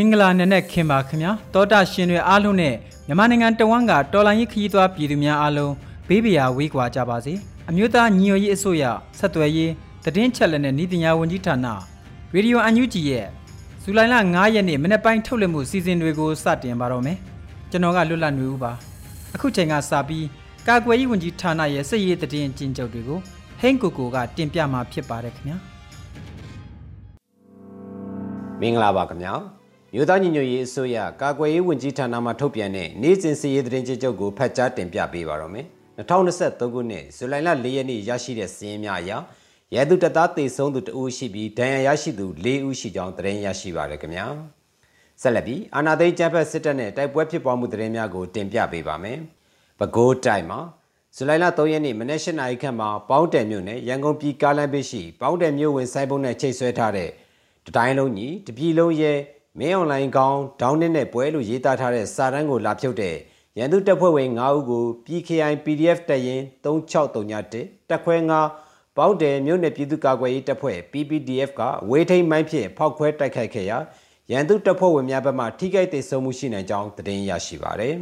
င်္ဂလာနံနက်ခင်ပါခင်ဗျာတောတာရှင်တွေအားလုံးနဲ့မြန်မာနိုင်ငံတဝန်းကတော်လိုင်းရေးခရီးသွားပြည်သူများအားလုံးဘေးပရာဝေးကွာကြပါစေအမျိုးသားညီညွတ်ရေးအစိုးရဆက်သွယ်ရေးတည်င်းချက်လက်နဲ့ဤတင်ညာဝန်ကြီးဌာနရေဒီယိုအန်ယူဂျီရဲ့ဇူလိုင်လ9ရက်နေ့မနေ့ပိုင်းထုတ်လွှင့်မှုစီစဉ်တွေကိုစတင်ပါတော့မယ်ကျွန်တော်ကလွတ်လပ်နေဦးပါအခုချိန်ကစပြီးကာကွယ်ရေးဝန်ကြီးဌာနရဲ့စစ်ရေးတည်င်းကျင်းချုပ်တွေကိုဟိန်းကိုကိုကတင်ပြมาဖြစ်ပါတယ်ခင်ဗျာမင်္ဂလာပါခင်ဗျာ မြို့သားညီညွတ်ရေးအစိုးရကာကွယ်ရေးဝန်ကြီးဌာနမှထုတ်ပြန်တဲ့နေ့စဉ်စည်ရေးသတင်းချုပ်ကိုဖတ်ကြားတင်ပြပေးပါတော့မယ်2023ခုနှစ်ဇူလိုင်လ4ရက်နေ့ရရှိတဲ့စီးရင်များအရရဲသူတပ်သားတေဆုံးသူ2ဦးရှိပြီးဒဏ်ရာရရှိသူ4ဦးရှိကြောင်းသတင်းရရှိပါရခင်ဗျာဆက်လက်ပြီးအာနာသိန်းကျန်းဖက်စစ်တပ်နဲ့တိုက်ပွဲဖြစ်ပွားမှုသတင်းများကိုတင်ပြပေးပါမယ်ပဲခူးတိုင်းမှာဇူလိုင်လ3ရက်နေ့မနက်၈နာရီခန့်မှာပေါင်းတယ်မြို့နယ်ရန်ကုန်ပြည်ကားလမ်းဘေးရှိပေါင်းတယ်မြို့ဝင်ဆိုင်ပုံးနဲ့ချိတ်ဆွဲထားတဲ့တတိုင်းလုံးကြီးတပြည်လုံးရဲ့ မင်းအွန်လိုင်းကောင်းဒေါင်းနစ်နဲ့ပွဲလို့ရေးသားထားတဲ့စာတမ်းကိုလာဖြုတ်တဲ့ရန်သူတပ်ဖွဲ့ဝင်9ဦးကို PKI PDF တပ်ရင်း3631တပ်ခွဲ9ပေါင်းတယ်မြို့နယ်ပြည်သူ့ကာကွယ်ရေးတပ်ဖွဲ့ PPDF ကဝေထိန်မိုင်းဖြင့်ဖောက်ခွဲတိုက်ခိုက်ခဲ့ရာရန်သူတပ်ဖွဲ့ဝင်များဘက်မှထိခိုက်ဒေဆုံးမှုရှိနိုင်ကြောင်းသတင်းရရှိပါသည်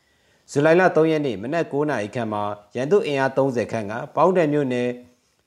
။ဇူလိုင်လ3ရက်နေ့မနက်9:00နာရီခန့်မှာရန်သူအင်အား30ခန့်ကပေါင်းတယ်မြို့နယ်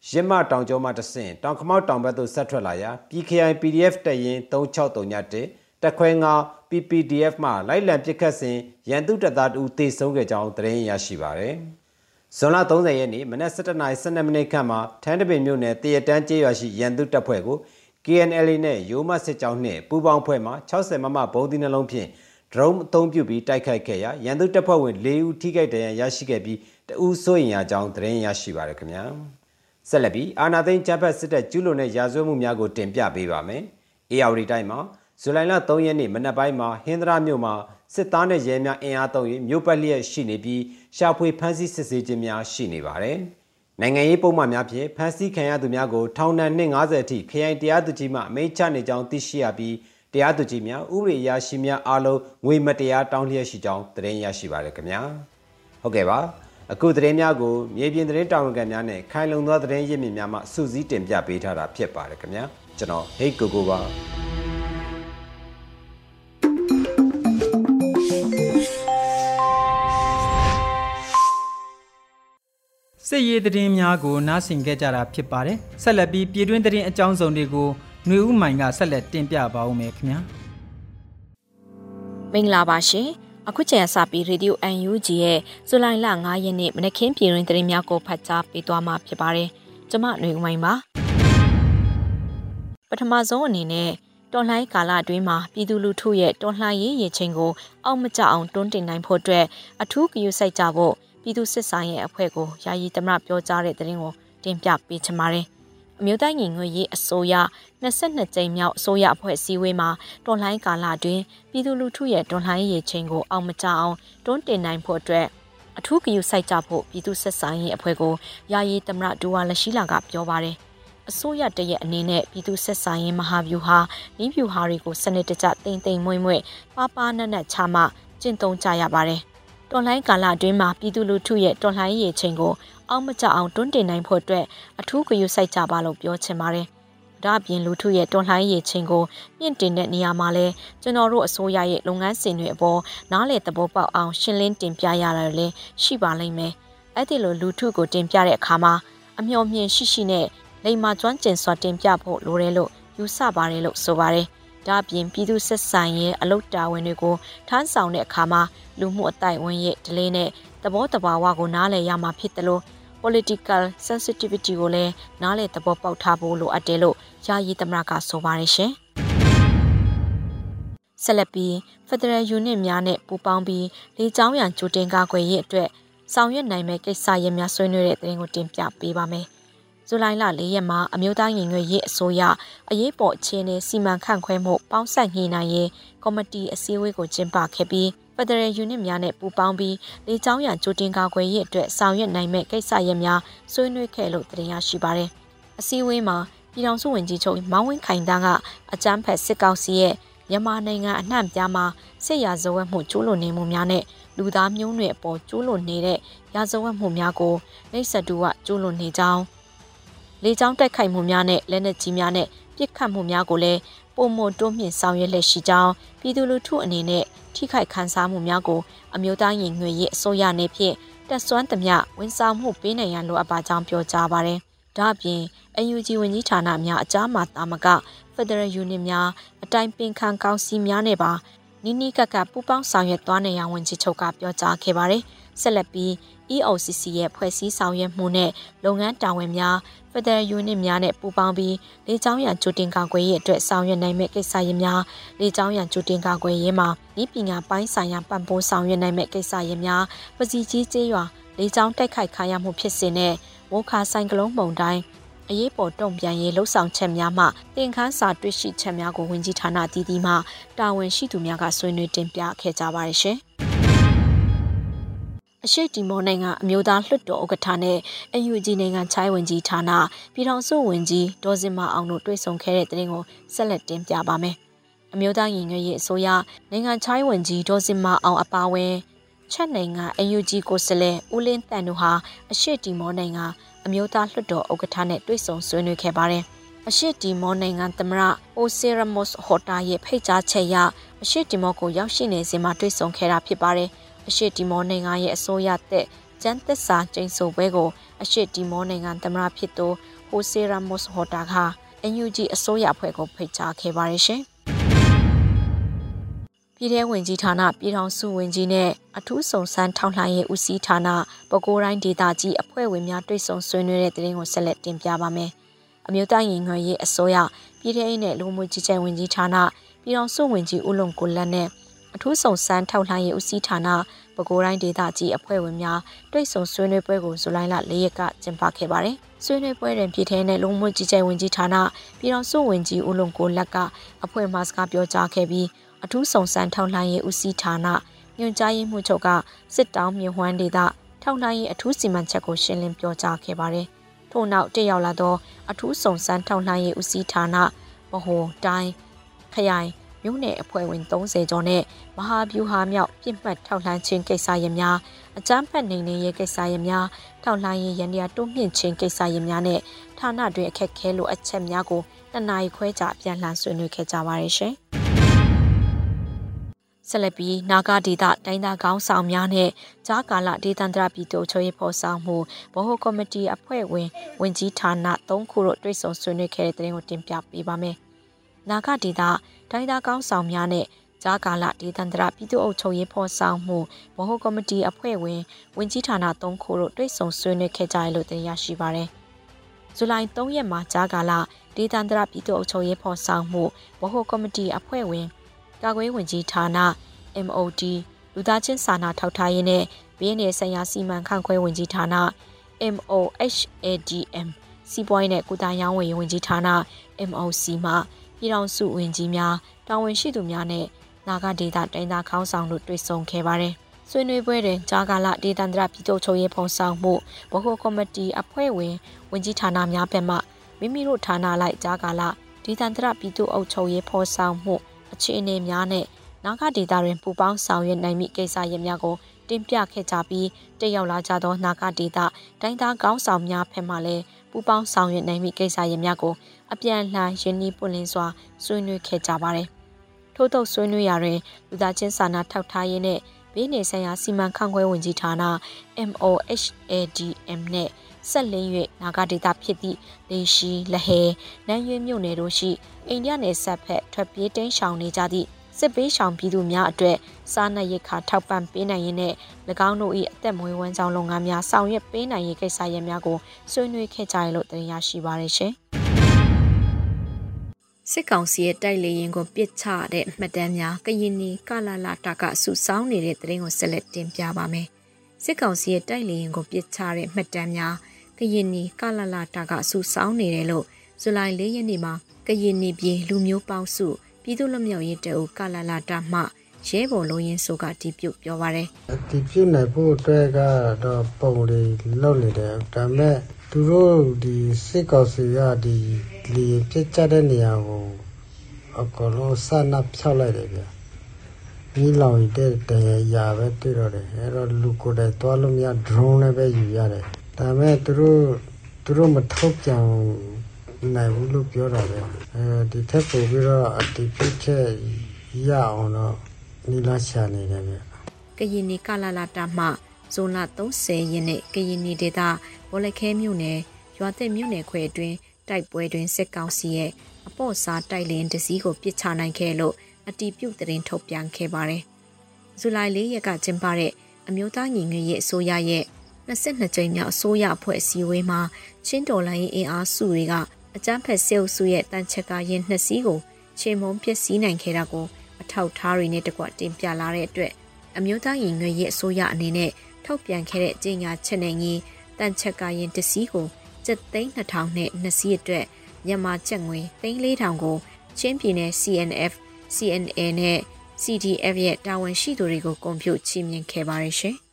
ရစ်မတောင်ကျောမှတဆင့်တောင်ခမောက်တောင်ဘက်သို့ဆက်ထွက်လာရာ PKI PDF တပ်ရင်း3631တက်ခွဲ9 PPDF မှလိုက်လံပစ်ခတ်စဉ်ရန်သူတပ်သားတူတေဆုံးခဲ့ကြောင်းသတင်းရရှိပါရတယ်။ဇွန်လ30ရက်နေ့မနက်7:12မိနစ်ခန့်မှာထန်းတပင်မြို့နယ်တရတန်းကျေးရွာရှိရန်သူတပ်ဖွဲ့ကို KNL နဲ့ရိုးမစစ်ကြောင်းနှင့်ပူးပေါင်းဖွဲ့မှ60မမဘုံဒီနှလုံးဖြင့် drone အသုံးပြုပြီးတိုက်ခိုက်ခဲ့ရာရန်သူတပ်ဖွဲ့ဝင်၄ဦးထိခိုက်ဒဏ်ရာရရှိခဲ့ပြီးတဦးစိုးရင်ရကြောင်းသတင်းရရှိပါရခင်ဗျာ။ ဆက်လက်ပြီးအာနာသိန်းဂျပတ်စစ်တပ်ကျူးလွန်တဲ့ရာဇဝတ်မှုများကိုတင်ပြပေးပါမယ်။ AR တိုင်းမှာဇူလိုင်လ3ရက်နေ့မနက်ပိုင်းမှာဟင်္ဒရာမြို့မှာစစ်သားနဲ့ရဲများအင်အားသုံး၍မြို့ပတ်လျက်ရှိနေပြီးရှာဖွေဖမ်းဆီးစစ်ဆေးခြင်းများရှိနေပါတယ်။နိုင်ငံရေးပုံမှန်များဖြင့်ဖမ်းဆီးခံရသူများကိုထောင်ဒဏ်250အထိခရိုင်တရားသူကြီးမှအမိန့်ချနေကြောင်းသိရှိရပြီးတရားသူကြီးများဥပဒေအရာရှိများအားလုံးငွေမတရားတောင်းလျက်ရှိကြောင်းသတင်းရရှိပါရခင်ဗျာ။ဟုတ်ကဲ့ပါ။ အခုသတင်းများကိုမြေပြင်သတင်းတာဝန်ခံများနဲ့ခိုင်လုံသောသတင်းရင်းမြစ်များမှစုစည်းတင်ပြပေးထားတာဖြစ်ပါတယ်ခင်ဗျာကျွန်တော်ဟိတ်ကိုကိုပါစစ်ရေးသတင်းများကိုနားဆင်ကြတာဖြစ်ပါတယ်ဆက်လက်ပြီးပြည်တွင်းသတင်းအကြောင်းစုံတွေကိုຫນွေဦးမိုင်ကဆက်လက်တင်ပြပါဦးမယ်ခင်ဗျာမင်္ဂလာပါရှင် အခုချိန်စပြီး Radio UNG ရဲ့ဇူလိုင်လ9ရက်နေ့မနက်ခင်းပြည်တွင်သတင်းများကိုဖတ်ကြားပေးသွားမှာဖြစ်ပါတယ်။ကျွန်မຫນွေဦးမိုင်းပါ။ပထမဆုံးအနေနဲ့တော်လှန်ကာလအတွင်းမှာပြည်သူလူထုရဲ့တော်လှန်ရေးရည်ချင်းကိုအောက်မကျအောင်တွန်းတင်နိုင်ဖို့အတွက်အထူးဂရုစိုက်ကြဖို့ပြည်သူစစ်ဆိုင်ရဲ့အဖွဲ့ကိုယာယီသမရပြောကြားတဲ့သတင်းကိုတင်ပြပေးချင်ပါတယ်။ အမျိုးသားညီညွတ်ရေးအစိုးရ22ကြိမ်မြောက်အစိုးရအဖွဲ့အစည်းအဝေးမှာတော်လှန်ကာလတွင်ပြည်သူလူထုရဲ့တော်လှန်ရေးချိန်ကိုအောင်မကြအောင်တွန်းတင်နိုင်ဖို့အတွက်အထူးဂရုစိုက်ကြဖို့ပြည်သူဆက်ဆံရေးအဖွဲ့ကိုယာယီသမရဒူဝါလရှိလာကပြောပါတယ်အစိုးရတရဲ့အနေနဲ့ပြည်သူဆက်ဆံရေးမဟာဗျူဟာနည်းဗျူဟာတွေကိုစနစ်တကျတိမ်တိမ်မွေ့မွေ့ပါပါနက်နက်ချမှကျင့်သုံးကြရပါတယ် တော်လှန်ကာလအတွင်းမှာပြည်သူလူထုရဲ့တော်လှန်ရေးချိန်ကိုအောက်မကျအောင်တွန်းတင်နိုင်ဖို့အတွက်အထူးဂရုစိုက်ကြပါလို့ပြောချင်ပါတယ်။ဒါ့အပြင်လူထုရဲ့တွန်းလှန်ရေးချင်းကိုမြင့်တင်တဲ့နေရာမှာလဲကျွန်တော်တို့အစိုးရရဲ့လုပ်ငန်းစဉ်တွေအပေါ်နားလည်သဘောပေါက်အောင်ရှင်းလင်းတင်ပြရတာလည်းရှိပါလိမ့်မယ်။အဲ့ဒီလိုလူထုကိုတင်ပြတဲ့အခါမှာအမျှော်မြင်ရှိရှိနဲ့လိမ္မာကျွမ်းကျင်စွာတင်ပြဖို့လိုတယ်လို့ယူဆပါတယ်လို့ဆိုပါတယ်။ ဒါ့အပြင်ပြည်သူစစ်ဆိုင်ရဲ့အလုတ်တာဝန်တွေကိုထမ်းဆောင်တဲ့အခါမှာလူမှုအတိုင်းဝန်ရဲ့ဒလေးနဲ့သဘောတဘာဝကိုနားလည်ရမှာဖြစ်တယ်လို့ political sensitivity ကိုလည်းနားလည်သဘောပေါက်ထားဖို့လိုအပ်တယ်လို့ယာယီသမရကဆိုပါတယ်ရှင်။ဆက်လက်ပြီး Federal Unit များနဲ့ပူးပေါင်းပြီးလေကြောင်းရန်ကြိုတင်ကာကွယ်ရေးအတွက်ဆောင်ရွက်နိုင်မယ့်ကိစ္စရပ်များဆွေးနွေးတဲ့သတင်းကိုတင်ပြပေးပါမယ်။ ဇူလိုင်လ၄ရက်မှာအမျိုးသားရင်ရွေးရေးအစိုးရအရေးပေါ်အခြေအနေစီမံခန့်ခွဲမှုပေါင်းစပ်ညှိနှိုင်းရေးကော်မတီအစည်းအဝေးကိုကျင်းပခဲ့ပြီး Federal Unit များနဲ့ပူးပေါင်းပြီးလေကြောင်းရန်ကြိုတင်ကာကွယ်ရေးအတွက်ဆောင်ရွက်နိုင်မယ့်ကိစ္စရပ်များဆွေးနွေးခဲ့လို့တင်ရရှိပါတယ်။အစည်းအဝေးမှာပြည်ထောင်စုဝန်ကြီးချုပ်မောင်ဝင်းခိုင်တန်းကအကြမ်းဖက်စစ်ကောင်စီရဲ့မြန်မာနိုင်ငံအနှံ့ပြားမှာစစ်ရာဇဝတ်မှုကျူးလွန်နေမှုများနဲ့လူသားမျိုးနွယ်အပေါ်ကျူးလွန်နေတဲ့ရာဇဝတ်မှုများကိုနှိပ်စက်တူကကျူးလွန်နေကြောင်း လေကြောင်းတိုက်ခိုက်မှုများနဲ့လက်နက်ကြီးများနဲ့ပစ်ခတ်မှုများကိုလည်းပုံမတွန်းမြင့်ဆောင်ရွက်လက်ရှိကြောင်းပြည်သူလူထုအနေနဲ့ထိခိုက်ခံစားမှုများကိုအမျိုးသားရင်ငွေရေးအစိုးရနေဖြင့်တက်ဆွမ်းသမျှဝန်ဆောင်မှုပေးနိုင်ရန်လိုအပ်ပါကြောင်းပြောကြားပါတယ်။ဒါ့အပြင် UNG ဝန်ကြီးဌာနများအကြားမှာတာမက Federal Unit များအတိုင်းပင်ခံကောင်စီများနဲ့ပါနီးနီးကပ်ကပ်ပူးပေါင်းဆောင်ရွက်သွားနိုင်ရန်ဝန်ကြီးချုပ်ကပြောကြားခဲ့ပါတယ်။ဆက်လက်ပြီး EOCC ရဲ့ဖွဲ့စည်းဆောင်ရွက်မှုနဲ့လုပ်ငန်းတာဝန်များ Federal Unit များနဲ့ပူးပေါင်းပြီးလေကြောင်းရန်ကြိုတင်ကာကွယ်ရေးအတွက်ဆောင်ရွက်နိုင်မယ့်ကိစ္စရပ်များလေကြောင်းရန်ကြိုတင်ကာကွယ်ရေးမှာဤပညာပိုင်းဆိုင်ရာပံ့ပိုးဆောင်ရွက်နိုင်မယ့်ကိစ္စရပ်များပစီကြီးကျေးရွာလေကြောင်းတိုက်ခိုက်ခံရမှုဖြစ်စဉ်နဲ့ဝိုခါဆိုင်ကလုန်းမုန်တိုင်းအရေးပေါ်တုံ့ပြန်ရေးလှုပ်ဆောင်ချက်များမှတင်ခန်းစာတွေ့ရှိချက်များကိုဝင်ကြီးဌာနတည်တည်မှတာဝန်ရှိသူများကဆွေးနွေးတင်ပြခဲ့ကြပါတယ်ရှင်။ အရှိတီမောနိုင်ငံအမျိုးသားလွှတ်တော်ဥက္ကဋ္ဌနဲ့ UNG နိုင်ငံချိုင်းဝင်ကြီးဌာနပြည်ထောင်စုဝင်ကြီးဒေါ်စင်မအောင်တို့တွေ့ဆုံခဲ့တဲ့တဲ့ရင်ကိုဆက်လက်တင်ပြပါမယ်။အမျိုးသားရင်ရွေးရေးအစိုးရနိုင်ငံချိုင်းဝင်ကြီးဒေါ်စင်မအောင်အပါအဝင်ချက်နိုင်ငံ UNG ကိုစလဲဦးလင်းတန်တို့ဟာအရှိတီမောနိုင်ငံအမျိုးသားလွှတ်တော်ဥက္ကဋ္ဌနဲ့တွေ့ဆုံဆွေးနွေးခဲ့ပါတယ်။အရှိတီမောနိုင်ငံသမရအိုဆီရမော့စ်ဟော်တာရဲ့ဖိတ်ကြားချက်အရအရှိတီမောကိုရောက်ရှိနေစဉ်မှာတွေ့ဆုံခဲ့တာဖြစ်ပါတယ်။ အရှိတီမောနိုင်ငံရဲ့အစိုးရသက်ကျန်းသစ္စာကျိန်ဆိုပွဲကို အရှိတီမောနိုင်ငံသမရဖြစ်သူဟိုဆီရမော့စ်ဟော်တာက NUG အစိုးရအဖွဲ့ကိုဖိတ်ကြားခဲ့ပါတယ်ရှင်။ပြည်ထောင်ဝင်ကြီးဌာနပြည်ထောင်စုဝင်ကြီးနဲ့အထူးစုံစမ်းထောက်လှမ်းရေးဦးစီးဌာနပဲခူးတိုင်းဒေသကြီးအဖွဲ့ဝင်များတွေ့ဆုံဆွေးနွေးတဲ့တင်ကိုဆက်လက်တင်ပြပါမယ်။အမျိုးသားရင်ငွေရေးအစိုးရပြည်ထောင်နဲ့လူမှုကြီးကြပ်ဝင်ကြီးဌာနပြည်ထောင်စုဝင်ကြီးဦးလုံကိုလက်နဲ့ အထူးစုံစမ်းထောက်လှမ်းရေးဦးစီးဌာနပဲခူးတိုင်းဒေသကြီးအဖွဲ့ဝင်များတွေ့ဆုံဆွေးနွေးပွဲကိုဇူလိုင်လ၄ရက်ကကျင်းပခဲ့ပါတယ်။ဆွေးနွေးပွဲတွင်ပြည်ထောင်နဲ့လူမှုကြီးကြပ်ဝင်ကြီးဌာနပြည်ထောင်စုဝင်ကြီးဦးလုံကိုလက်ကအဖွဲ့မှစကားပြောကြားခဲ့ပြီးအထူးစုံစမ်းထောက်လှမ်းရေးဦးစီးဌာနညွှန်ကြားရေးမှူးချုပ်ကစစ်တောင်းမြဝန်းဒေသထောက်လှမ်းရေးအထူးစီမံချက်ကိုရှင်းလင်းပြောကြားခဲ့ပါတယ်။ထို့နောက်တက်ရောက်လာသောအထူးစုံစမ်းထောက်လှမ်းရေးဦးစီးဌာနဗဟိုတိုင်းခရိုင် မြို့နယ်အဖွဲ့ဝင်30ကျော်နဲ့မဟာဗျူဟာမြောက်ပြစ်မှတ်ထောက်လှမ်းခြင်းကိစ္စရပ်များအကြမ်းဖက်နေနေရေးကိစ္စရပ်များထောက်လှမ်းရေးရန်ရာတိုးမြင့်ခြင်းကိစ္စရပ်များနဲ့ဌာနတွင်အခက်ခဲလိုအပ်ချက်များကိုတနအီခွဲကြပြန်လှန်ဆွေးနွေးခဲ့ကြပါတယ်ရှင်။ဆက်လက်ပြီးနာဂဒေသတိုင်းသားခေါင်းဆောင်များနဲ့ကြားကာလဒေသန္တရပြည်သူ့ချုပ်ရေးဖော်ဆောင်မှုဗဟိုကော်မတီအဖွဲ့ဝင်ဝင်ကြီးဌာန၃ခုတို့တွေ့ဆုံဆွေးနွေးခဲ့တဲ့တဲ့ရင်ကိုတင်ပြပေးပါမယ်။ နာဂဒေသတိုင်းသားခေါင်းဆောင်များနဲ့ကြားကာလဒေသန္တရပြည်သူ့အုပ်ချုပ်ရေးဖော်ဆောင်မှုဗဟိုကော်မတီအဖွဲ့ဝင်ဝင်ကြီးဌာန၃ခုတို့တွေ့ဆုံဆွေးနွေးခဲ့ကြရလို့တင်ရရှိပါရယ်။ဇူလိုင်3ရက်မှာကြားကာလဒေသန္တရပြည်သူ့အုပ်ချုပ်ရေးဖော်ဆောင်မှုဗဟိုကော်မတီအဖွဲ့ဝင်ကာကွယ်ဝင်ကြီးဌာန MOD လူသားချင်းစာနာထောက်ထားရေးနဲ့ဘင်းနယ်ဆိုင်ရာစီမံခန့်ခွဲဝင်ကြီးဌာန MOHADM စီးပွားရေးနဲ့ကုသရေးဝန်ကြီးဝင်ကြီးဌာန MOC မှ ပြည်ထောင်စုဝင်ကြီးများတာဝန်ရှိသူများနဲ့နာဂဒေတာတိုင်းသားခေါင်းဆောင်တို့တွေ့ဆုံခဲ့ပါတယ်။ဆွေးနွေးပွဲတွင်ဂျာကာလဒေသန္တရပြည်သူ့ချုပ်ရေးဖော်ဆောင်မှုဗဟိုကော်မတီအဖွဲ့ဝင်ဝင်ကြီးဌာနများဘက်မှမိမိတို့ဌာနလိုက်ဂျာကာလဒေသန္တရပြည်သူ့အုပ်ချုပ်ရေးဖော်ဆောင်မှုအခြေအနေများနဲ့နာဂဒေတာတွင်ပူပေါင်းဆောင်ရွက်နိုင်မိကိစ္စရပ်များကိုတင်ပြခဲ့ကြပြီးတက်ရောက်လာကြသောနာဂဒေတာတိုင်းသားကောင်းဆောင်များဖက်မှလည်းပူပေါင်းဆောင်ရွက်နိုင်မိကိစ္စရပ်များကို အပြန်လှန်ရင်းနှီးပွင့်လင်းစွာဆွေးနွေးခဲ့ကြပါတယ်။ထို့သောဆွေးနွေးရာတွင်လူသားချင်းစာနာထောက်ထားရေးနှင့်ဘဘေးနယ်ဆိုင်ရာစီမံခန့်ခွဲဝင်ကြီးဌာန MOHADM နဲ့ဆက်လင်း၍နာဂဒေတာဖြစ်သည့်လေရှိလဟဲနန်းရွေးမြို့နယ်တို့ရှိအိန္ဒိယနယ်စပ်ဖက်ထွက်ပြေးတိမ်းရှောင်နေကြသည့်စစ်ပေးရှောင်ပြည်သူများအတွက်စားနပ်ရိက္ခာထောက်ပံ့ပေးနိုင်ရေးနဲ့၎င်းတို့၏အသက်မွေးဝမ်းကြောင်းလုပ်ငန်းများဆောင်ရွက်ပေးနိုင်ရေးကိစ္စရပ်များကိုဆွေးနွေးခဲ့ကြရလို့တင်ရရှိပါရရှင်။ စစ်ကောင်စီရဲ့တိုက်လေရင်ကိုပစ်ချတဲ့မှတ်တမ်းများကရင်နီကလာလာတာကစုဆောင်းနေတဲ့တဲ့ရင်ကိုဆက်လက်တင်ပြပါမယ်။စစ်ကောင်စီရဲ့တိုက်လေရင်ကိုပစ်ချတဲ့မှတ်တမ်းများကရင်နီကလာလာတာကစုဆောင်းနေတယ်လို့ဇူလိုင်၄ရက်နေ့မှာကရင်နီပြည်လူမျိုးပေါင်းစုပြည်သူ့လွတ်မြောက်ရေးတအုပ်ကလာလာတာမှရဲဘော်လုံးရင်ဆိုကတီးပြုတ်ပြောပါရယ်ဒီပြုတ်နိုင်ဖို့အတွက်ကတော့ပုံလေးလောက်နေတယ်ဒါပေမဲ့သူတို့ဒီစစ်ကောင်စီကဒီ လီပြစ်ကြတဲ့နေရာကိုအကောလုံးဆနပ်ဖြောက်လိုက်တယ်ဗျဒီလောင်တဲ့တရားရပဲတွေ့တော့တယ်အဲ့တော့လူကိုယ်တိုင်တွားလို့မရ drone နဲ့ပဲယူရတယ်ဒါပေမဲ့သူတို့သူတို့မထုတ်ပြန်နိုင်ဘူးလို့ပြောတာပဲအဲဒီထက်ပိုပြီးတော့အတိဖြစ်ချက်ရအောင်တော့နီလာရှာနေတယ်ဗျကရင်နီကလာလာတာမှဇွန်လ30ရက်နေ့ကရင်နီဒေသဘောလခဲမြို့နယ်ရွာသက်မြို့နယ်ခွဲအတွင်း တိုက်ပွဲတွင်စစ်ကောင်စီရဲ့အပေါ့စားတိုက်လင်းတစည်းကိုပစ်ချနိုင်ခဲ့လို့အတီးပြုတ်တရင်ထုတ်ပြန်ခဲ့ပါတယ်။ဇူလိုင်၄ရက်ကကျင်းပတဲ့အမျိုးသားညီညွတ်ရေးအစိုးရရဲ့22ကြိမ်မြောက်အစိုးရအဖွဲ့အစည်းအဝေးမှာချင်းတော်လိုင်းအင်အားစုတွေကအကြမ်းဖက်ဆဲအုပ်စုရဲ့တန်ချက်ကရင်နှစ်စီးကိုချေမုံပျက်စီးနိုင်ခဲ့တာကိုအထောက်ထားတွေနဲ့တကွတင်ပြလာတဲ့အတွက်အမျိုးသားရင်ငွေရဲ့အစိုးရအနေနဲ့ထုတ်ပြန်ခဲ့တဲ့ကြေညာချက်နဲ့ညီတန်ချက်ကရင်တစည်းကို ကျပ်သိန်း2000နဲ့နှစ်စီးအတွက်မြန်မာကျပ်ငွေသိန်း4000ကိုချင်းပြည်နယ် CNF CNA နဲ့ CDF ရဲ့တာဝန်ရှိသူတွေကိုကွန်ပျူတာချီးမြှင့်ခဲ့ပါတယ်ရှင်။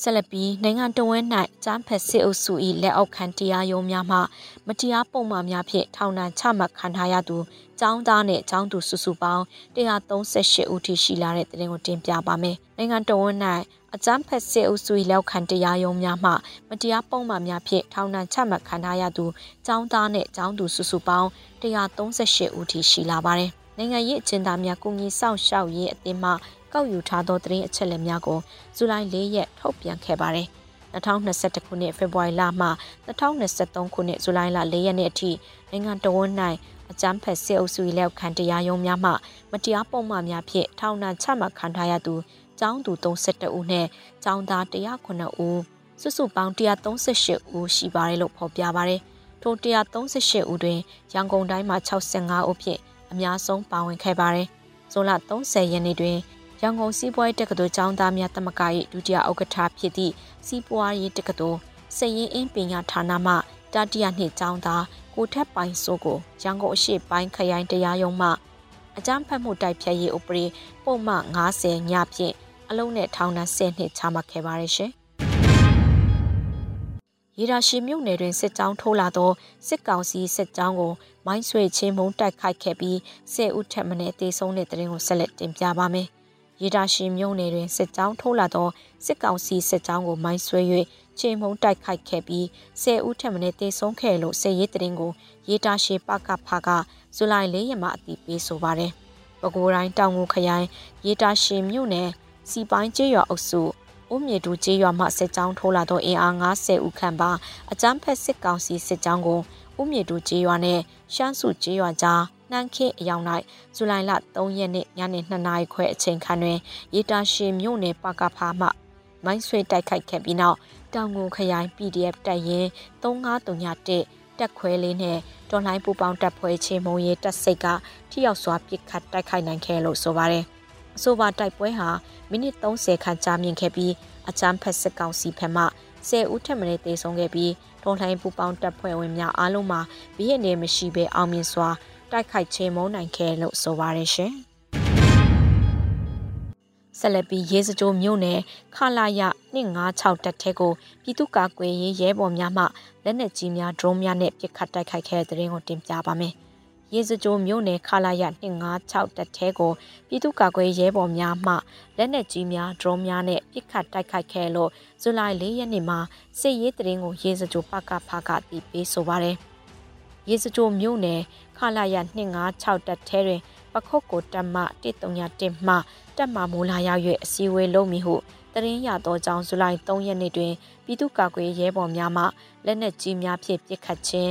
ဆက်လက်ပြီးနိုင်ငံတော်ဝန်၌ကျန်းဖက်စစ်အုပ်စု၏လက်အောက်ခံတရားရုံးများမှမတရားပုံမှန်များဖြင့်ထောင်ဒဏ်ချမှတ်ခံထားရသူចောင်းသားနဲ့ចောင်းသူစုစုပေါင်း138ဦးထိရှိလာတဲ့တဲ့တင်ကိုတင်ပြပါမယ်။နိုင်ငံတော်ဝန်၌ အကြမ်းဖက်စစ်အုပ်စု၏လက်ခံတရားရုံးများမှမတရားပုံမှန်များဖြင့်ထောင်ဒဏ်ချမှတ်ခံထားရသူចောင်းသားနဲ့ចောင်းသူစုစုပေါင်း138ဦးထိရှိလာပါတယ်။နိုင်ငံရေးအကျဉ်းသားများကုညီဆောင်ရှောက်ရေးအသင်းမှကောက်ယူထားသောသတင်းအချက်အလက်များကိုဇူလိုင်၄ရက်ထုတ်ပြန်ခဲ့ပါတယ်။2021ခုနှစ်ဖေဖော်ဝါရီလမှ2023ခုနှစ်ဇူလိုင်လ4ရက်နေ့အထိနိုင်ငံတော်ဝန်၌အကြမ်းဖက်စစ်အုပ်စု၏လက်ခံတရားရုံးများမှမတရားပုံမှန်များဖြင့်ထောင်ဒဏ်ချမှတ်ခံထားရသူ ကျောင်းသူ32ဦးနဲ့ကျောင်းသား109ဦးစုစုပေါင်း138ဦးရှိပါတယ်လို့ဖော်ပြပါတယ်။ထို138ဦးတွင်ရန်ကုန်တိုင်းမှာ65ဦးဖြင့်အများဆုံးပါဝင်ခဲ့ပါတယ်။ဇွန်လ30ရက်နေ့တွင်ရန်ကုန်စီးပွားရေးတက္ကသိုလ်ကျောင်းသားများတမက၏ဒုတိယဥက္ကဋ္ဌဖြစ်သည့်စီးပွားရေးတက္ကသိုလ်စရင်အင်းပညာဌာနမှတတိယနှစ်ကျောင်းသားကိုထက်ပိုင်စိုးကိုရန်ကုန်အရှိပိုင်းခရိုင်တရားရုံးမှအကြမ်းဖက်မှုတိုက်ဖျက်ရေးဥပဒေပုံမှန်90ညဖြင့် အလုံးနဲ့ထောင်ဒဏ်10နှစ်ချမှတ်ခဲ့ပါတယ်ရှင်။ရေဒါရှိမြို့နယ်တွင်စစ်ကြောင်းထိုးလာသောစစ်ကောင်စီစစ်ကြောင်းကိုမိုင်းဆွေချင်းမုံတိုက်ခိုက်ခဲ့ပြီး10ဦးထက်မနည်းသေဆုံးတဲ့တဲ့ရင်ကိုဆက်လက်တင်ပြပါမယ်။ရေဒါရှိမြို့နယ်တွင်စစ်ကြောင်းထိုးလာသောစစ်ကောင်စီစစ်ကြောင်းကိုမိုင်းဆွဲ၍ချင်းမုံတိုက်ခိုက်ခဲ့ပြီး10ဦးထက်မနည်းသေဆုံးခဲ့လို့စစ်ရေးတရင်ကိုရေဒါရှိပကဖကဇူလိုင်၄ရက်မှာအတည်ပြုဆိုပါတယ်။ပဲခူးတိုင်းတောင်ငူခရိုင်ရေဒါရှိမြို့နယ် စီပိုင်းကျေးရွာအုပ်စုဦးမြေတူကျေးရွာမှစစ်ကြောင်းထိုးလာသောအင်အား90ဦးခန့်ပါအကြမ်းဖက်စစ်ကောင်စီစစ်ကြောင်းကိုဦးမြေတူကျေးရွာနဲ့ရှမ်းစုကျေးရွာကြားနှမ်းခေအယောင်၌ဇူလိုင်လ3ရက်နေ့ညနေ2နာရီခွဲအချိန်ခန့်တွင်ရေတာရှင်မြို့နယ်ပကဖာမှမိုင်းဆွေတိုက်ခိုက်ခဲ့ပြီးနောက်တောင်ငူခရိုင် PDF တပ်ရင်း3531တက်ခွဲလေးနဲ့တော်လှန်ပူပေါင်းတပ်ဖွဲ့ချင်းမုံရေးတပ်စိတ်ကထိရောက်စွာပစ်ခတ်တိုက်ခိုက်နိုင်ခဲ့လို့ဆိုပါတယ်။ အဆိုပါတိုက်ပွဲဟာမိနစ်30ခန့်ကြာမြင့်ခဲ့ပြီးအချမ်းဖက်စစ်ကောင်စီဖက်မှ10ဦးထက်မနည်းသေဆုံးခဲ့ပြီးဒေါ်လှိုင်းပူပေါင်းတပ်ဖွဲ့ဝင်များအားလုံးမှာဘီးရနေမရှိဘဲအောင်မြင်စွာတိုက်ခိုက်ချေမုန်းနိုင်ခဲ့လို့ဆိုပါတယ်ရှင်။ဆက်လက်ပြီးရဲစကြိုးမြို့နယ်ခလာရ256တပ်ထဲကိုပြည်သူ့ကာကွယ်ရေးရဲဘော်များမှလက်နက်ကြီးများဒရုန်းများနဲ့ပစ်ခတ်တိုက်ခိုက်ခဲ့တဲ့တဲ့ရင်ကိုတင်ပြပါမယ်။ ရေစကြိုမြို့နယ်ခလာရ256တပ်ထဲကိုပြည်သူ့ကာကွယ်ရဲဘော်များမှလက်နက်ကြီးများဒရုန်းများနဲ့ပစ်ခတ်တိုက်ခိုက်ခဲ့လို့ဇူလိုင်၄ရက်နေ့မှာစစ်ရေးတရင်ကိုရေစကြိုပကဖကတည်ပေးဆိုပါတယ်။ရေစကြိုမြို့နယ်ခလာရ256တပ်ထဲတွင်ပခုတ်ကိုတက်မ131မှတက်မမိုးလာရောက်၍အစည်းအဝေးလုပ်မိဟုတရင်ရသောကြောင့်ဇူလိုင်3ရက်နေ့တွင်ပြည်သူ့ကာကွယ်ရဲဘော်များမှလက်နက်ကြီးများဖြင့်ပစ်ခတ်ခြင်း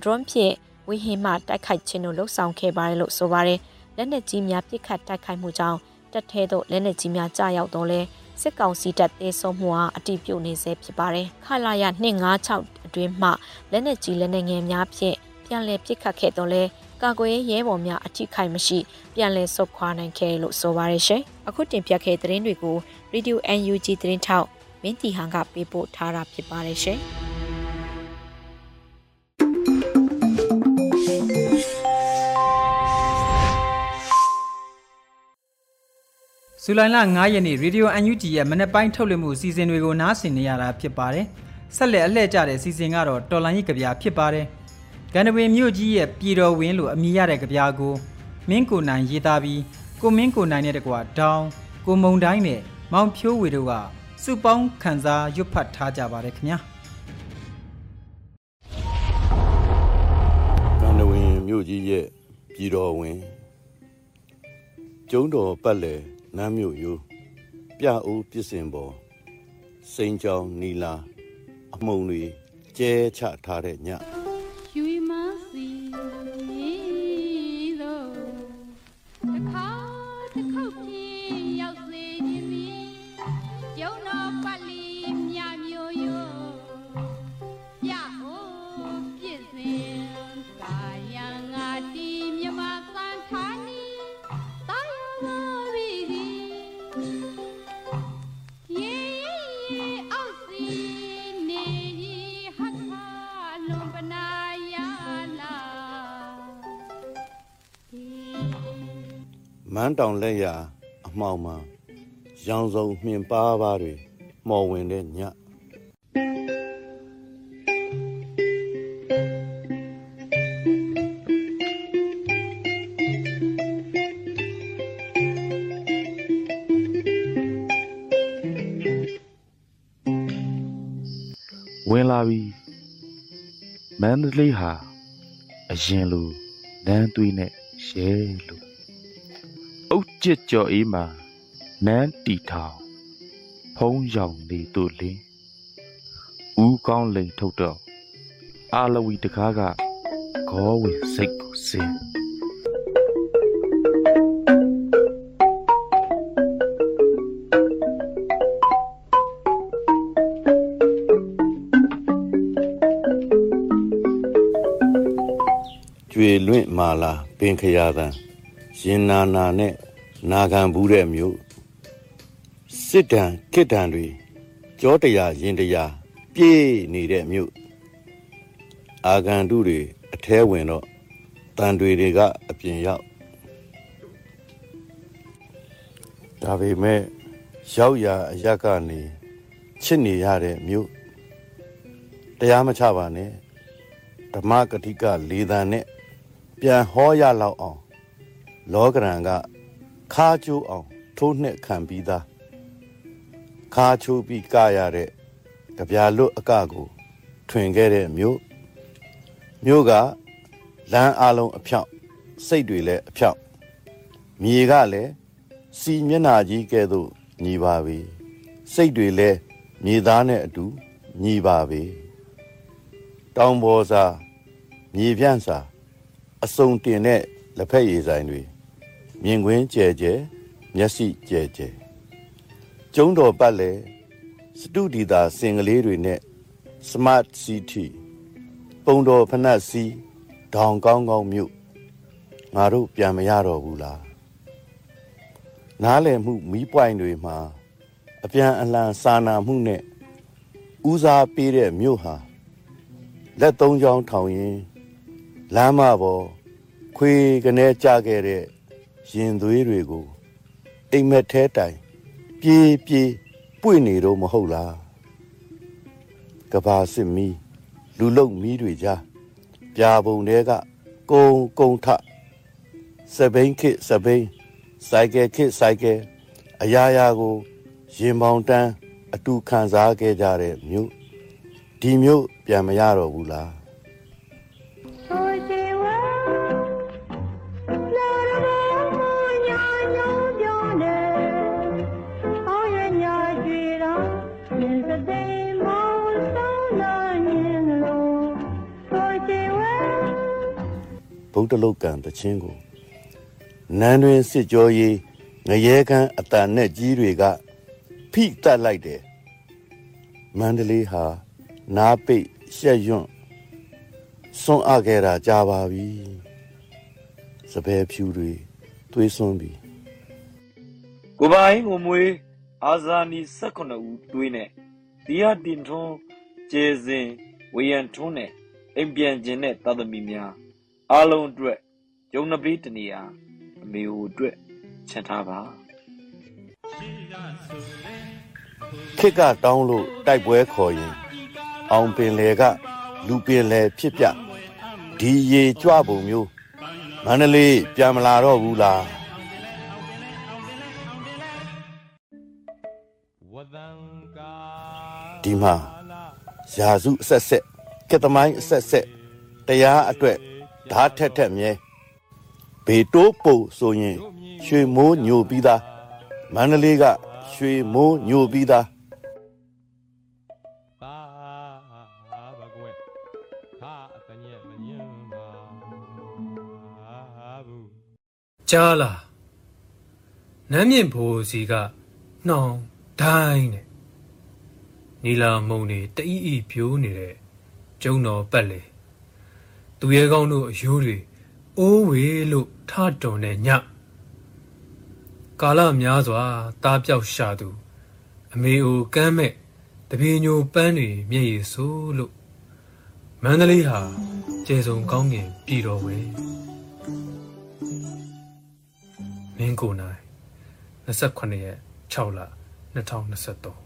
drone ဖြင့် ဝီဟင်မှတိုက်ခိုက်ခြင်းတို့လှုပ်ဆောင်ခဲ့ပါတယ်လို့ဆိုပါတယ်လက်နက်ကြီးများပစ်ခတ်တိုက်ခိုက်မှုကြောင့်တက်ထဲသို့လက်နက်ကြီးများကြားရောက်တော့လဲစစ်ကောင်စီတပ်သေးဆုံးမှုဟာအတိပြုတ်နေစေဖြစ်ပါတယ်ခလာရ256အတွင်းမှလက်နက်ကြီးလက်နက်ငယ်များဖြင့်ပြန်လည်ပစ်ခတ်ခဲ့တော့လဲကာကွယ်ရဲဘော်များအထိခိုက်မရှိပြန်လည်ဆုတ်ခွာနိုင်ခဲ့လို့ဆိုပါရရှင်အခုတင်ပြခဲ့တဲ့သတင်းတွေကို Radio UNG သတင်းထောက်မင်းတီဟန်ကပေးပို့ထားတာဖြစ်ပါတယ်ရှင် ဇူလိုင်လ9ရက်နေ့ Radio UNG ရဲ့မနက်ပိုင်းထုတ်လွှင့်မှုအစီအစဉ်တွေကိုနားဆင်နေရတာဖြစ်ပါတယ်ဆက်လက်အလှည့်ကျတဲ့အစီအစဉ်ကတော့တော်လိုင်းကြီးကြပြဖြစ်ပါတယ်ကန္နဝေမြို့ကြီးရဲ့ပြည်တော်ဝင်းလို့အမည်ရတဲ့ကြပြာကိုမင်းကိုနိုင်ရေးသားပြီးကိုမင်းကိုနိုင်တဲ့တကွာဒေါင်းကိုမုံတိုင်းနဲ့မောင်ဖြိုးဝေတို့ကစုပေါင်းခန်းစားရွတ်ဖတ်ထားကြပါတယ်ခင်ဗျာကန္နဝေမြို့ကြီးရဲ့ပြည်တော်ဝင်းကျုံတော်ပတ်လေ နမ်းမြို့ရိုးပြအိုးပြစ်စင်ပေါ်စိန်ကြောင်နီလာ အမုံတွေကျဲချထားတဲ့ည န်းတောင်လက်ရာအမှောင်မှာရောင်စုံမြင်ပါပါတွေမော်ဝင်တဲ့ညဝင်လာပြီမန္တလေးဟာအရင်လိုနန်းသွေးနဲ့ရဲလို့အုတ် ကျစ်ကြော်အေးမှာနန်းတီထောင်ဖုံးရောင်နေတို့လင်းဦးကောင်းလိန်ထုတ်တော့အာလဝီတကားကဂောဝင်စိတ်ကိုစင်းကျွေလွင့်မာလာပင်ခရာတန်ရင်နာနာနဲ့ နာခံဘူးတဲ့မြို့စစ်တံခိတံတွေကြောတရားရင်တရားပြေးနေတဲ့မြို့အာဂန္တုတွေအแทဝင်တော့တန်တွေတွေကအပြင်ရောက်ဒါပေမဲ့ရောက်ရာအရက်ကနေချစ်နေရတဲ့မြို့တရားမချပါနဲ့ဓမ္မကတိကလေးတန်နဲ့ပြန်ဟောရလောက်အောင် လောကရန်က ခါချိုးအောင်ထိုးနှစ်ခံပြီးသားခါချိုးပြီးကရတဲ့ကြပြာလွတ်အကကိုထွင်ခဲ့တဲ့မြို့မြို့ကလမ်းအလုံးအဖြောက်စိတ်တွေလည်းအဖြောက်မြေကလည်းစီမျက်နာကြီးကဲ့သို့ညီပါပြီစိတ်တွေလည်းမြေသားနဲ့အတူညီပါပြီတောင်ပေါ်စာမြေပြန့်စာအစုံတင်တဲ့လက်ဖက်ရည်ဆိုင်တွေ မြင်ကွင်းကျဲကျဲမျက်စိကျဲကျဲကျုံးတော်ပတ်လဲစတုဒီတာစင်ကလေးတွေနဲ့ smart city ပုံတော်ဖနက်စီဒေါင်ကောင်းကောင်းမြို့ငါတို့ပြန်မရတော့ဘူးလားနားလည်မှုမီးပွိုင်တွေမှာအပြန်အလှန်စာနာမှုနဲ့ဦးစားပေးတဲ့မြို့ဟာလက်သုံးချောင်းထောင်ရင်လမ်းမပေါ်ခွေကနေကြခဲ့တဲ့ ရင်သွေးတွေကိုအိမ်မက်ထဲတိုင်ပြေးပြေးပွေ့နေတော့မဟုတ်လားကဘာစစ်မီလူလုံမီးတွေကြားပြာပုံတွေကကုံကုံထစပိန်ခစ်စပိန်စိုက်ကယ်ခစ်စိုက်ကယ်အရာရာကို ရင်ပေါင်တန်းအတူခံစားခဲ့ကြတဲ့မြို့ဒီမြို့ပြန်မရတော့ဘူးလား ဗုဒ္ဓလုတ်ကံတခြင်းကိုနန်းတွင်စစ်ကြောရေးငရဲကန်းအတန်နဲ့ကြီးတွေကဖိတက်လိုက်တယ်မန္တလေးဟာနားပိတ်ရှက်ရွံ့စွန့်အပ်ခဲ့တာကြာပါပြီစပယ်ဖြူတွေသွေးစွန်းပြီကိုပိုင်ကိုမွေးအာဇာနီ18ဦးတွေးနဲ့ဒီယာတင်ထွန်းကျေစင်ဝေယံထွန်းနဲ့အိမ်ပြန်ခြင်းနဲ့သာသမီများ အားလုံးအတွက်ဂျုံနပေးတနေရာအမေဟိုအတွက်ချန်ထားပါခစ်ကတောင်းလို့တိုက်ပွဲခေါ်ရင် အောင်ပင်လေကလူပင်လေဖြစ်ပြဒီရေကြွပုံမျိုးမန္တလေးပြန်မလာတော့ဘူးလားဒီမှာယာစုအဆက်ဆက်ကက်သမိုင်းအဆက်ဆက်တရားအတွက် ဓာတ်ထက်ထက်မြဲဘေတိုးပုံဆိုရင်ရွှေမိုးညိုပြီးသားမန္တလေးကရွှေမိုးညိုပြီးသားပါဘကွယ်ဟာအတညက်မညင်ပါဘူးကြားလားနမ်းမြင့်ဘိုးစီကနှောင်းဒိုင်းနဲ့နီလာမုံနေတအီအီပြိုးနေတဲ့ကျုံတော်ပတ်လေ သူရဲကောင်းတို့အယိုးတွေအိုးဝေလို့ထတွန်တဲ့ညကာလများစွာတားပြောက်ရှာသူ အမေအိုကမ်းမဲ့တပြေညိုပန်းတွေမျက်ရည်ဆိုးလို့မန္တလေးဟာကျေစုံကောင်းကင်ပြည်တော်ဝဲမင်းကိုနိုင်28ရက်6လ2023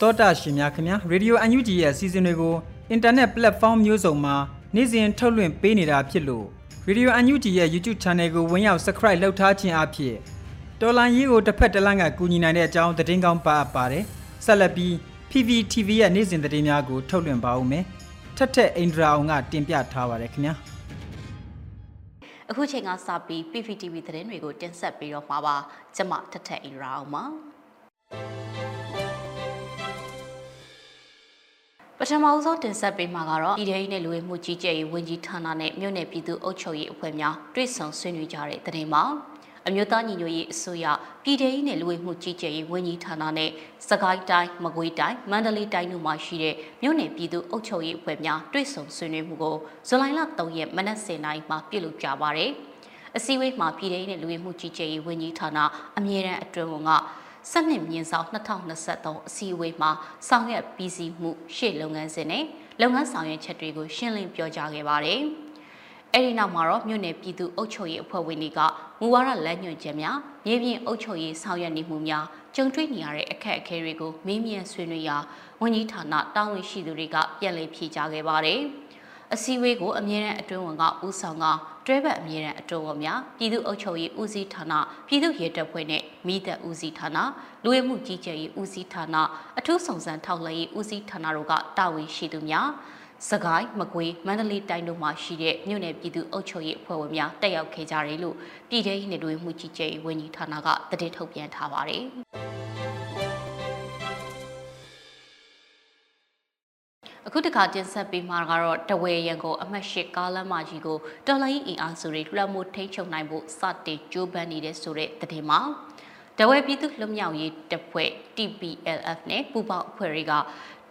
တောတာရှင်များခင်ဗျာရေဒီယို UNG ရဲ့အစီအစဉ်တွေကိုအင်တာနက် platform မျိုးစုံမှာနေ့စဉ်ထုတ်လွှင့်ပေးနေတာဖြစ်လို့ရေဒီယို UNG ရဲ့ YouTube channel ကိုဝင်ရောက် subscribe လုပ်ထားခြင်းအဖြစ်တော်လိုင်းရေးကိုတစ်ဖက်တစ်လမ်းကကူညီနိုင်တဲ့အကြောင်းသတင်းကောင်းပါအပ်ပါတယ်ဆက်လက်ပြီး PPTV ရဲ့နေ့စဉ်သတင်းများကိုထုတ်လွှင့်ပါဦးမယ်ထက်ထက်အိန္ဒရာအောင်ကတင်ပြထားပါတယ်ခင်ဗျာအခုချိန်ကစပြီး PPTV သတင်းတွေကိုတင်ဆက်ပေးတော့မှာပါကျမထထအင်ရာအောင်ပါ ပထမဦးဆုံးတင်ဆက်ပေးမှာကတော့ပြည်ထောင်စုနဲ့လူဝင်မှုကြီးကြပ်ရေးဝန်ကြီးဌာနနဲ့မြို့နယ်ပြည်သူ့အုပ်ချုပ်ရေးအဖွဲ့များတွဲဆောင်ဆွေးနွေးကြတဲ့သတင်းမှာအမျိုးသားညီညွတ်ရေးအစိုးရပြည်ထောင်စုနဲ့လူဝင်မှုကြီးကြပ်ရေးဝန်ကြီးဌာနနဲ့စကိုင်းတိုင်းမကွေးတိုင်းမန္တလေးတိုင်းတို့မှာရှိတဲ့မြို့နယ်ပြည်သူ့အုပ်ချုပ်ရေးအဖွဲ့များတွဲဆောင်ဆွေးနွေးမှုကိုဇူလိုင်လ3ရက်မနက်10:00နာရီမှာပြုလုပ်ကြပါတယ်။အစည်းအဝေးမှာပြည်ထောင်စုနဲ့လူဝင်မှုကြီးကြပ်ရေးဝန်ကြီးဌာနအမြဲတမ်းအတွင်းဝန်က စနစ်မြင့်ဆောင်2023အစည်းအဝေးမှာဆောင်ရွက်ပြီးစီးမှုရှေ့လုပ်ငန်းစဉ်နဲ့လုပ်ငန်းဆောင်ရွက်ချက်တွေကိုရှင်းလင်းပြောကြားခဲ့ပါတယ်။အဲဒီနောက်မှာတော့မြို့နယ်ပြည်သူ့အုပ်ချုပ်ရေးအဖွဲ့ဝင်တွေကမူဝါဒလမ်းညွှန်ချက်များမြေပြင်အုပ်ချုပ်ရေးဆောင်ရွက်နေမှုများကြုံတွေ့နေရတဲ့အခက်အခဲတွေကိုမေးမြန်းဆွေးနွေးရာဝန်ကြီးဌာနတာဝန်ရှိသူတွေကပြန်လည်ဖြေကြားခဲ့ပါတယ်။ အစည်းအဝေးကိုအမြဲတမ်းအတွင်းဝန်ကဦးဆောင်ကတွဲဘက်အမြဲတမ်းအတွင်းဝန်များပြည်သူ့အုပ်ချုပ်ရေးဦးစီးဌာနပြည်သူ့ရဲတပ်ဖွဲ့နဲ့မိသက်ဦးစီးဌာနလူဝင်မှုကြီးကြပ်ရေးဦးစီးဌာနအထူးဆောင်စံထောက်လှမ်းရေးဦးစီးဌာနတို့ကတာဝန်ရှိသူများစကိုင်းမကွေးမန္တလေးတိုင်းတို့မှာရှိတဲ့မြို့နယ်ပြည်သူ့အုပ်ချုပ်ရေးအဖွဲ့ဝင်များတက်ရောက်ခဲ့ကြတယ်လို့ပြည်ထောင်စုနယ်တွေမှုကြီးကြပ်ရေးဝန်ကြီးဌာနကတည်ထုတ်ပြန်ထားပါတယ်။ အခုတခါတင်ဆက်ပေးမှာကတော့တဝဲရန်ကိုအမှတ်၈ကားလမ်းမကြီးကိုတော်လိုင်းအင်အားစုတွေလွှမ်းမိုးထိန်းချုပ်နိုင်ဖို့စတင်ကြိုးပမ်းနေတဲ့ဆိုတဲ့သတင်းမှာတဝဲပြည်သူ့လွတ်မြောက်ရေးတပ်ဖွဲ့ TPLF နဲ့ပူးပေါင်းအဖွဲ့တွေက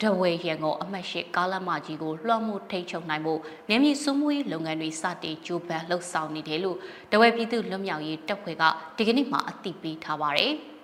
တဝဲရန်ကုန်အမှတ်၈ကားလမ်းမကြီးကိုလွှမ်းမိုးထိန်းချုပ်နိုင်ဖို့နယ်မြေစုမှုရေးလုပ်ငန်းတွေစတင်ကြိုးပမ်းလှုပ်ဆောင်နေတယ်လို့တဝဲပြည်သူ့လွတ်မြောက်ရေးတပ်ဖွဲ့ကဒီကနေ့မှအသိပေးထားပါတယ်။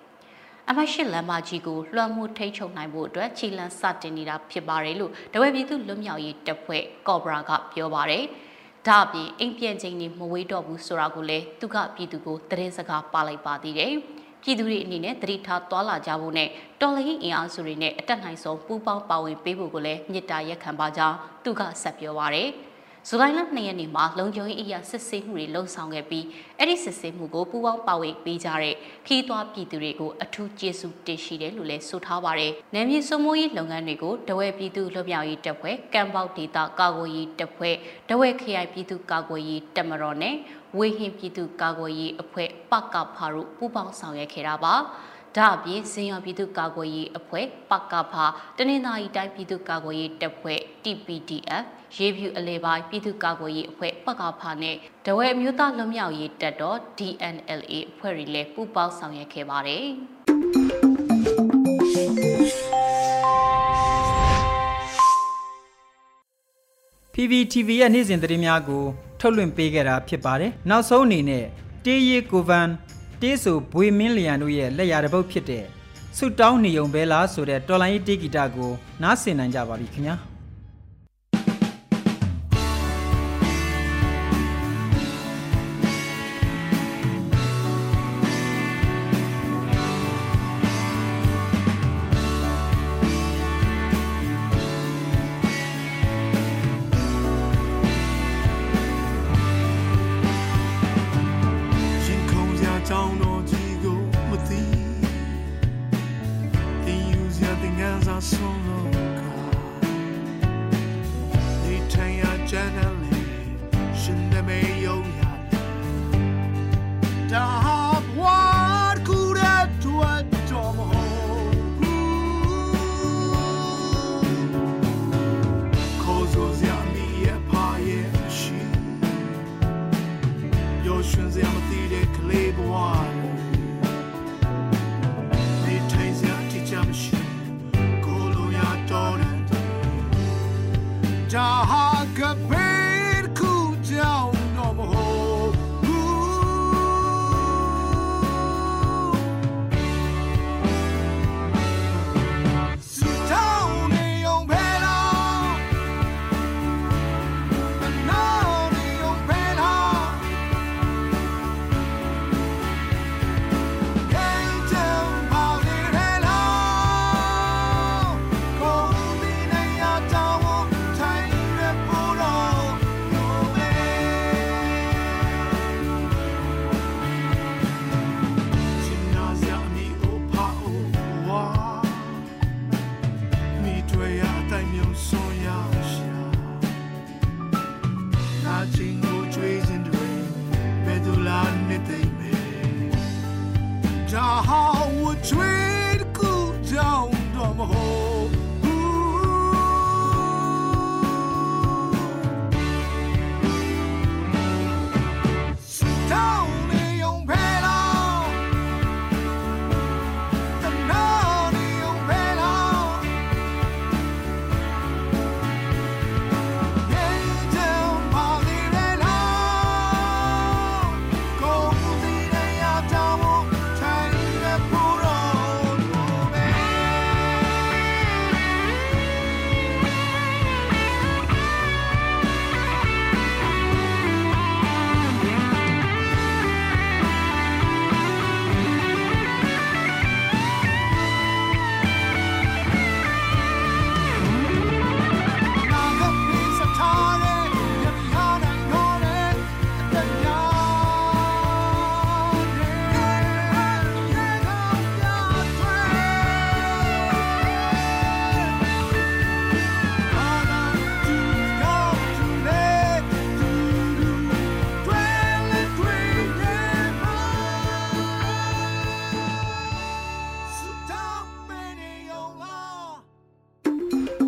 အမရှိလမ်းမကြီးကိုလွှမ်းမိုးထိန်းချုပ်နိုင်ဖို့အတွက်ခြေလမ်းစတင်နေတာဖြစ်ပါတယ်လို့တဝဲပြည်သူလွတ်မြောက်ရေးတပ်ဖွဲ့ကော့ဘရာကပြောပါတယ်။ဒါအပြင်အိမ်ပြန်ချိန်နေမဝေးတော့ဘူးဆိုတာကိုလည်းသူကပြည်သူကိုသတင်းစကားပါလိုက်ပါသေးတယ်။ပြည်သူတွေအနေနဲ့တတိထားသွားလာကြဖို့နဲ့တော်လှန်ရေးအင်အားစုတွေနဲ့အတက်နိုင်ဆုံးပူးပေါင်းပါဝင်ပေးဖို့ကိုလည်းမြစ်တာရက်ခံပါကြောင်းသူကဆက်ပြောပါရယ်။တ ဇူလိုင်လ2ရက်နေ့မှာလုံခြုံရေးအရာစစ်ဆေးမှုတွေလှုံ့ဆော်ခဲ့ပြီးအဲ့ဒီစစ်ဆေးမှုကိုပူးပေါင်းပါဝင်ပေးကြတဲ့ခီးသွွားပြည်သူတွေကိုအထူးကျေးဇူးတင်ရှိတယ်လို့လည်းဆိုထားပါတယ်။နယ်မြေစုံမိုးရေးလုပ်ငန်းတွေကိုတဝဲပြည်သူလွတ်မြောက်ရေးတပ်ဖွဲ့ကံပေါက်ဒေတာကာကွယ်ရေးတပ်ဖွဲ့တဝဲခရိုင်ပြည်သူကာကွယ်ရေးတပ်မတော်နဲ့ဝေဟင်ပြည်သူကာကွယ်ရေးအဖွဲ့ပကဖာတို့ပူးပေါင်းဆောင်ရွက်ခဲ့တာပါ။ ဒါအပြင်ဇင်ရော်ပြည်သူ့ကာကွယ်ရေးအဖွဲ့ပကဖာတနင်္သာရီတိုင်းပြည်သူ့ကာကွယ်ရေးတပ်ဖွဲ့ TPDF ရေးဖြူအလဲပိုင်းပြည်သူ့ကာကွယ်ရေးအဖွဲ့ပကဖာနဲ့ဒဝဲအမျိုးသားလွတ်မြောက်ရေးတပ်တော် DNLA အဖွဲ့တွေလည်းပူးပေါင်းဆောင်ရွက်ခဲ့ပါတယ်။ PPTV ရဲ့နေ့စဉ်သတင်းများကိုထုတ်လွှင့်ပေးခဲ့တာဖြစ်ပါတယ်။နောက်ဆုံးအနေနဲ့တေးရီကိုဗန် တေးဆိုဘွေမင်းလျံတို့ရဲ့လက်ရာတစ်ပုတ်ဖြစ်တဲ့ဆုတောင်းနေုံပဲလားဆိုတဲ့တော်လိုင်းတေးဂီတကိုနားဆင်နိုင်ကြပါပြီခင်ဗျာ။။ Niggas are so low. They turn your channel.